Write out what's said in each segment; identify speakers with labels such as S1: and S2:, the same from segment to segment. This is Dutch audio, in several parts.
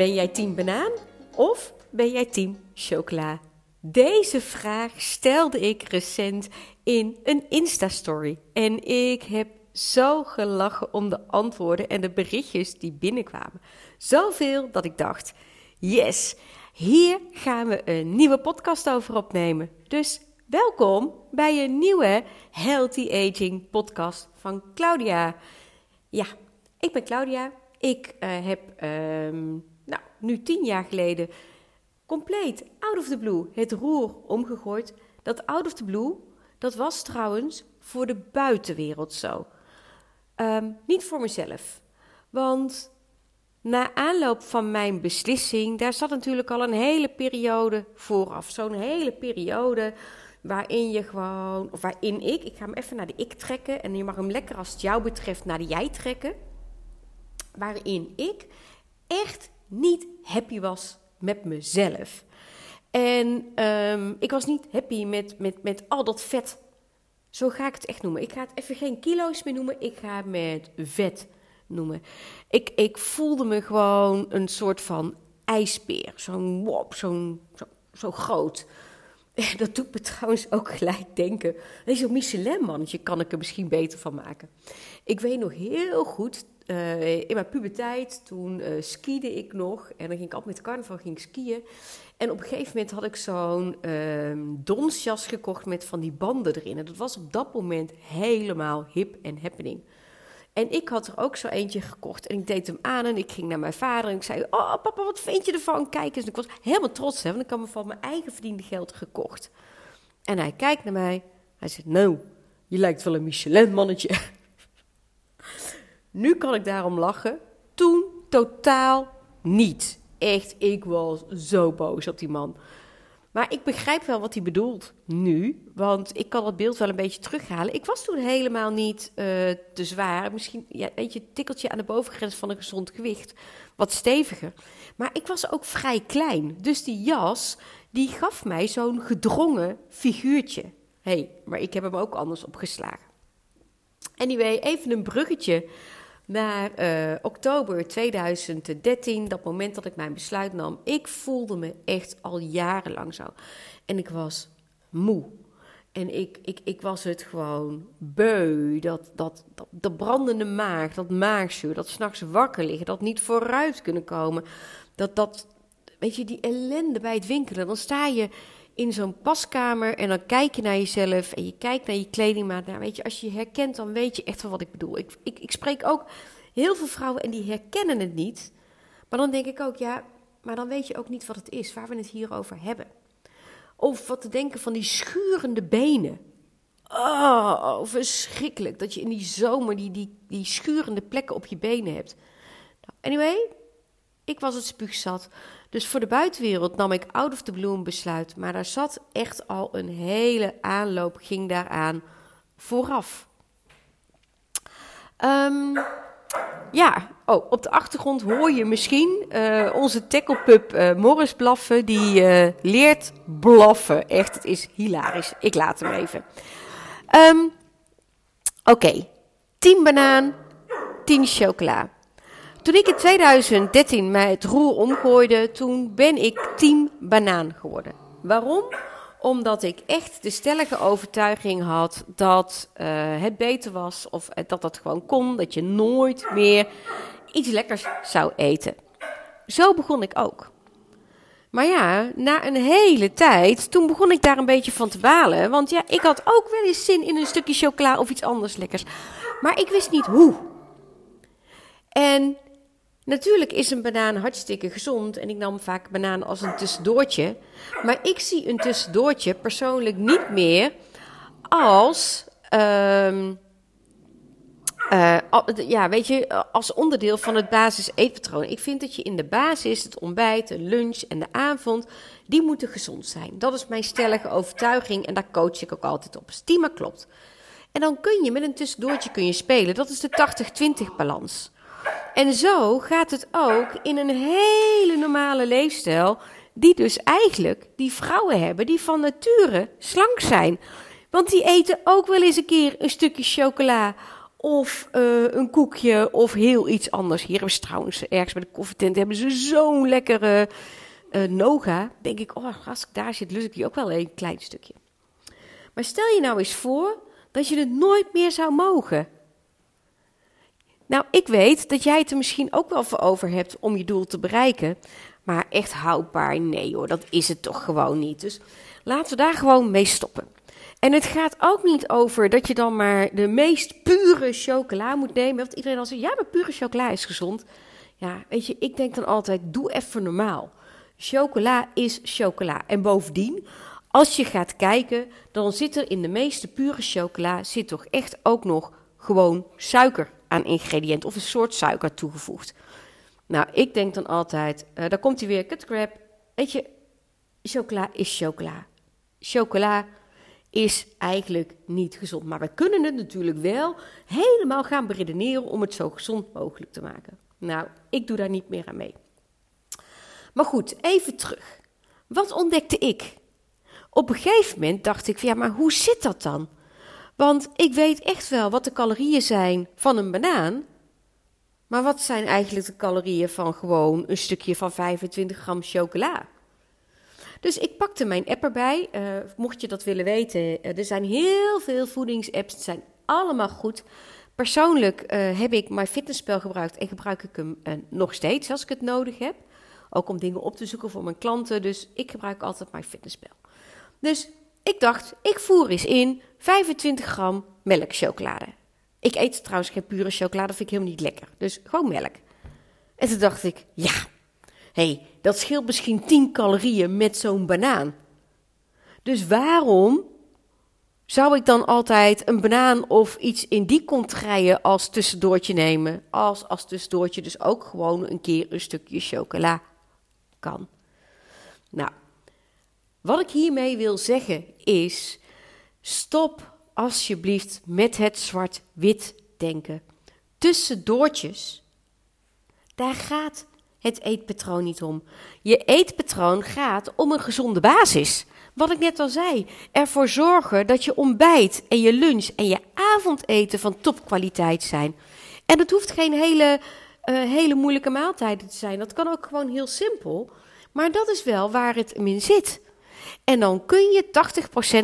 S1: Ben jij team banaan of ben jij team chocola? Deze vraag stelde ik recent in een Insta-story. En ik heb zo gelachen om de antwoorden en de berichtjes die binnenkwamen. Zoveel dat ik dacht: yes, hier gaan we een nieuwe podcast over opnemen. Dus welkom bij een nieuwe Healthy Aging podcast van Claudia. Ja, ik ben Claudia. Ik uh, heb nou, nu tien jaar geleden compleet out of the blue het roer omgegooid. Dat out of the blue, dat was trouwens voor de buitenwereld zo. Um, niet voor mezelf. Want na aanloop van mijn beslissing, daar zat natuurlijk al een hele periode vooraf. Zo'n hele periode waarin je gewoon, of waarin ik, ik ga hem even naar de ik trekken en je mag hem lekker als het jou betreft naar de jij trekken. Waarin ik echt niet happy was met mezelf. En um, ik was niet happy met, met, met al dat vet. Zo ga ik het echt noemen. Ik ga het even geen kilo's meer noemen. Ik ga het met vet noemen. Ik, ik voelde me gewoon een soort van ijsbeer. Zo'n wop, zo'n zo, zo groot. Dat doet me trouwens ook gelijk denken. Zo'n Michelin-mannetje kan ik er misschien beter van maken. Ik weet nog heel goed, uh, in mijn puberteit, toen uh, skiede ik nog. En dan ging ik altijd met carnaval ging skiën. En op een gegeven moment had ik zo'n uh, donsjas gekocht met van die banden erin. En dat was op dat moment helemaal hip en happening. En ik had er ook zo eentje gekocht. En ik deed hem aan en ik ging naar mijn vader en ik zei... Oh, papa, wat vind je ervan? Kijk eens. En ik was helemaal trots, hè, want ik had me van mijn eigen verdiende geld gekocht. En hij kijkt naar mij. Hij zegt, nou, je lijkt wel een Michelin-mannetje. Nu kan ik daarom lachen. Toen totaal niet. Echt, ik was zo boos op die man. Maar ik begrijp wel wat hij bedoelt nu, want ik kan dat beeld wel een beetje terughalen. Ik was toen helemaal niet uh, te zwaar. Misschien ja, een tikkeltje aan de bovengrens van een gezond gewicht. Wat steviger. Maar ik was ook vrij klein. Dus die jas, die gaf mij zo'n gedrongen figuurtje. Hey, maar ik heb hem ook anders opgeslagen. Anyway, even een bruggetje naar uh, oktober 2013, dat moment dat ik mijn besluit nam. Ik voelde me echt al jarenlang zo. En ik was moe. En ik, ik, ik was het gewoon beu. Dat, dat, dat, dat brandende maag, dat maagzuur, dat s'nachts wakker liggen, dat niet vooruit kunnen komen. Dat, dat, weet je, die ellende bij het winkelen. Dan sta je in zo'n paskamer en dan kijk je naar jezelf en je kijkt naar je kledingmaat. Nou, weet je, als je je herkent, dan weet je echt wel wat ik bedoel. Ik, ik, ik spreek ook heel veel vrouwen en die herkennen het niet. Maar dan denk ik ook, ja, maar dan weet je ook niet wat het is, waar we het hier over hebben. Of wat te denken van die schurende benen. Oh, verschrikkelijk dat je in die zomer die, die, die schurende plekken op je benen hebt. Nou, anyway, ik was het spuugzat. Dus voor de buitenwereld nam ik out of the blue een besluit. Maar daar zat echt al een hele aanloop, ging daaraan vooraf. Um, ja, oh, op de achtergrond hoor je misschien uh, onze tacklepup uh, Morris blaffen. Die uh, leert blaffen. Echt, het is hilarisch. Ik laat hem even. Um, Oké, okay. 10 banaan, 10 chocola. Toen ik in 2013 mij het roer omgooide, toen ben ik team banaan geworden. Waarom? Omdat ik echt de stellige overtuiging had dat uh, het beter was of dat dat gewoon kon, dat je nooit meer iets lekkers zou eten. Zo begon ik ook. Maar ja, na een hele tijd, toen begon ik daar een beetje van te balen. Want ja, ik had ook wel eens zin in een stukje chocola of iets anders lekkers. Maar ik wist niet hoe. En Natuurlijk is een banaan hartstikke gezond en ik nam vaak banaan als een tussendoortje. Maar ik zie een tussendoortje persoonlijk niet meer als. Um, uh, ja, weet je, als onderdeel van het basis eetpatroon. Ik vind dat je in de basis, het ontbijt, de lunch en de avond, die moeten gezond zijn. Dat is mijn stellige overtuiging en daar coach ik ook altijd op. Stima klopt. En dan kun je met een tussendoortje kun je spelen. Dat is de 80-20 balans. En zo gaat het ook in een hele normale leefstijl, die dus eigenlijk die vrouwen hebben die van nature slank zijn. Want die eten ook wel eens een keer een stukje chocola of uh, een koekje of heel iets anders. Hier hebben ze trouwens ergens bij de koffietent hebben ze zo'n lekkere uh, noga. Denk ik, oh, als ik daar zit, lust ik die ook wel een klein stukje. Maar stel je nou eens voor dat je het nooit meer zou mogen. Nou, ik weet dat jij het er misschien ook wel voor over hebt om je doel te bereiken. Maar echt houdbaar, nee hoor, dat is het toch gewoon niet. Dus laten we daar gewoon mee stoppen. En het gaat ook niet over dat je dan maar de meest pure chocola moet nemen. Want iedereen al zegt, ja, maar pure chocola is gezond. Ja, weet je, ik denk dan altijd, doe even normaal. Chocola is chocola. En bovendien, als je gaat kijken, dan zit er in de meeste pure chocola zit toch echt ook nog gewoon suiker aan ingrediënt of een soort suiker toegevoegd. Nou, ik denk dan altijd, uh, daar komt hij weer, kutcrap. Weet je, chocola is chocola. Chocola is eigenlijk niet gezond. Maar we kunnen het natuurlijk wel helemaal gaan beredeneren om het zo gezond mogelijk te maken. Nou, ik doe daar niet meer aan mee. Maar goed, even terug. Wat ontdekte ik? Op een gegeven moment dacht ik, ja, maar hoe zit dat dan? Want ik weet echt wel wat de calorieën zijn van een banaan. Maar wat zijn eigenlijk de calorieën van gewoon een stukje van 25 gram chocola? Dus ik pakte mijn app erbij. Uh, mocht je dat willen weten, uh, er zijn heel veel voedingsapps. Het zijn allemaal goed. Persoonlijk uh, heb ik MyFitnessPal gebruikt en gebruik ik hem nog steeds als ik het nodig heb. Ook om dingen op te zoeken voor mijn klanten. Dus ik gebruik altijd MyFitnessPal. Dus ik dacht, ik voer eens in 25 gram melkchocolade. Ik eet trouwens geen pure chocolade, vind ik helemaal niet lekker. Dus gewoon melk. En toen dacht ik, ja, hey, dat scheelt misschien 10 calorieën met zo'n banaan. Dus waarom zou ik dan altijd een banaan of iets in die contraien als tussendoortje nemen? Als als tussendoortje dus ook gewoon een keer een stukje chocola kan. Nou, wat ik hiermee wil zeggen is: stop alsjeblieft met het zwart-wit denken. Tussendoortjes, daar gaat het eetpatroon niet om. Je eetpatroon gaat om een gezonde basis. Wat ik net al zei, ervoor zorgen dat je ontbijt en je lunch en je avondeten van topkwaliteit zijn. En het hoeft geen hele, uh, hele moeilijke maaltijden te zijn. Dat kan ook gewoon heel simpel. Maar dat is wel waar het in zit. En dan kun je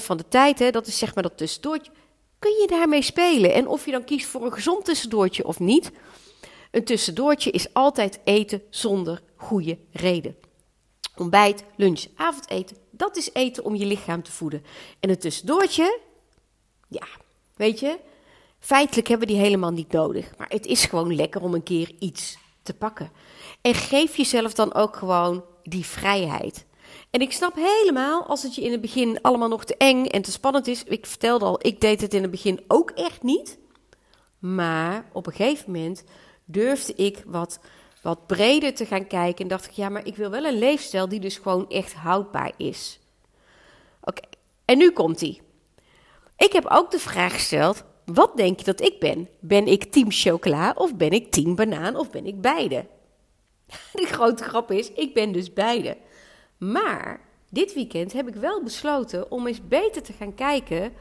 S1: 80% van de tijd, hè, dat is zeg maar dat tussendoortje, kun je daarmee spelen. En of je dan kiest voor een gezond tussendoortje of niet, een tussendoortje is altijd eten zonder goede reden. Ontbijt, lunch, avondeten, dat is eten om je lichaam te voeden. En een tussendoortje, ja, weet je, feitelijk hebben we die helemaal niet nodig. Maar het is gewoon lekker om een keer iets te pakken. En geef jezelf dan ook gewoon die vrijheid. En ik snap helemaal als het je in het begin allemaal nog te eng en te spannend is. Ik vertelde al, ik deed het in het begin ook echt niet. Maar op een gegeven moment durfde ik wat, wat breder te gaan kijken. En dacht ik, ja, maar ik wil wel een leefstijl die dus gewoon echt houdbaar is. Oké, en nu komt die. Ik heb ook de vraag gesteld: wat denk je dat ik ben? Ben ik team chocola of ben ik team banaan of ben ik beide? De grote grap is, ik ben dus beide. Maar dit weekend heb ik wel besloten om eens beter te gaan kijken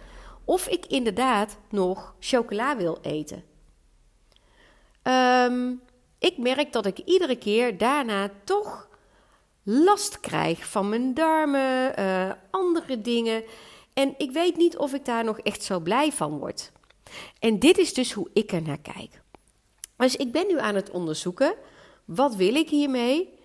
S1: of ik inderdaad nog chocola wil eten. Um, ik merk dat ik iedere keer daarna toch last krijg van mijn darmen, uh, andere dingen. En ik weet niet of ik daar nog echt zo blij van word. En dit is dus hoe ik er naar kijk. Dus ik ben nu aan het onderzoeken, wat wil ik hiermee?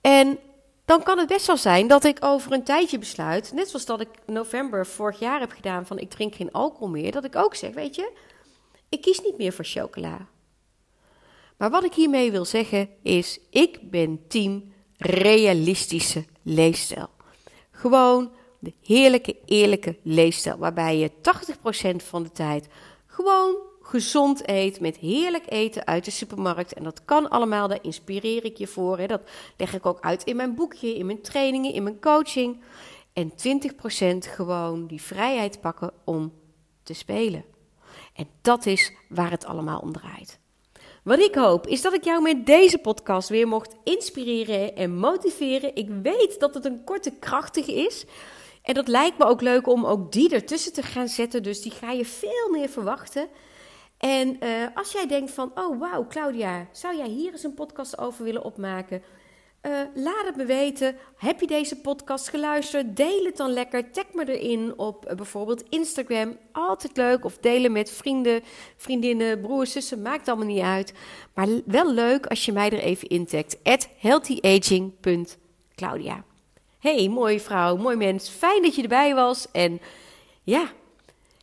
S1: En dan kan het best wel zijn dat ik over een tijdje besluit, net zoals dat ik november vorig jaar heb gedaan van ik drink geen alcohol meer, dat ik ook zeg, weet je, ik kies niet meer voor chocola. Maar wat ik hiermee wil zeggen is, ik ben team realistische leefstijl. Gewoon de heerlijke, eerlijke leefstijl, waarbij je 80% van de tijd gewoon gezond eet met heerlijk eten uit de supermarkt. En dat kan allemaal, daar inspireer ik je voor. Hè. Dat leg ik ook uit in mijn boekje, in mijn trainingen, in mijn coaching. En 20% gewoon die vrijheid pakken om te spelen. En dat is waar het allemaal om draait. Wat ik hoop is dat ik jou met deze podcast weer mocht inspireren en motiveren. Ik weet dat het een korte, krachtige is. En dat lijkt me ook leuk om ook die ertussen te gaan zetten. Dus die ga je veel meer verwachten. En uh, als jij denkt van, oh wauw, Claudia, zou jij hier eens een podcast over willen opmaken? Uh, laat het me weten. Heb je deze podcast geluisterd? Deel het dan lekker. Tag me erin op uh, bijvoorbeeld Instagram. Altijd leuk. Of delen met vrienden, vriendinnen, broers, zussen. Maakt allemaal niet uit. Maar wel leuk als je mij er even intagt. At healthyaging.claudia hey, mooie vrouw, mooi mens, fijn dat je erbij was. En ja,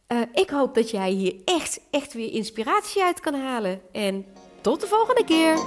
S1: eh, ik hoop dat jij hier echt, echt weer inspiratie uit kan halen. En tot de volgende keer.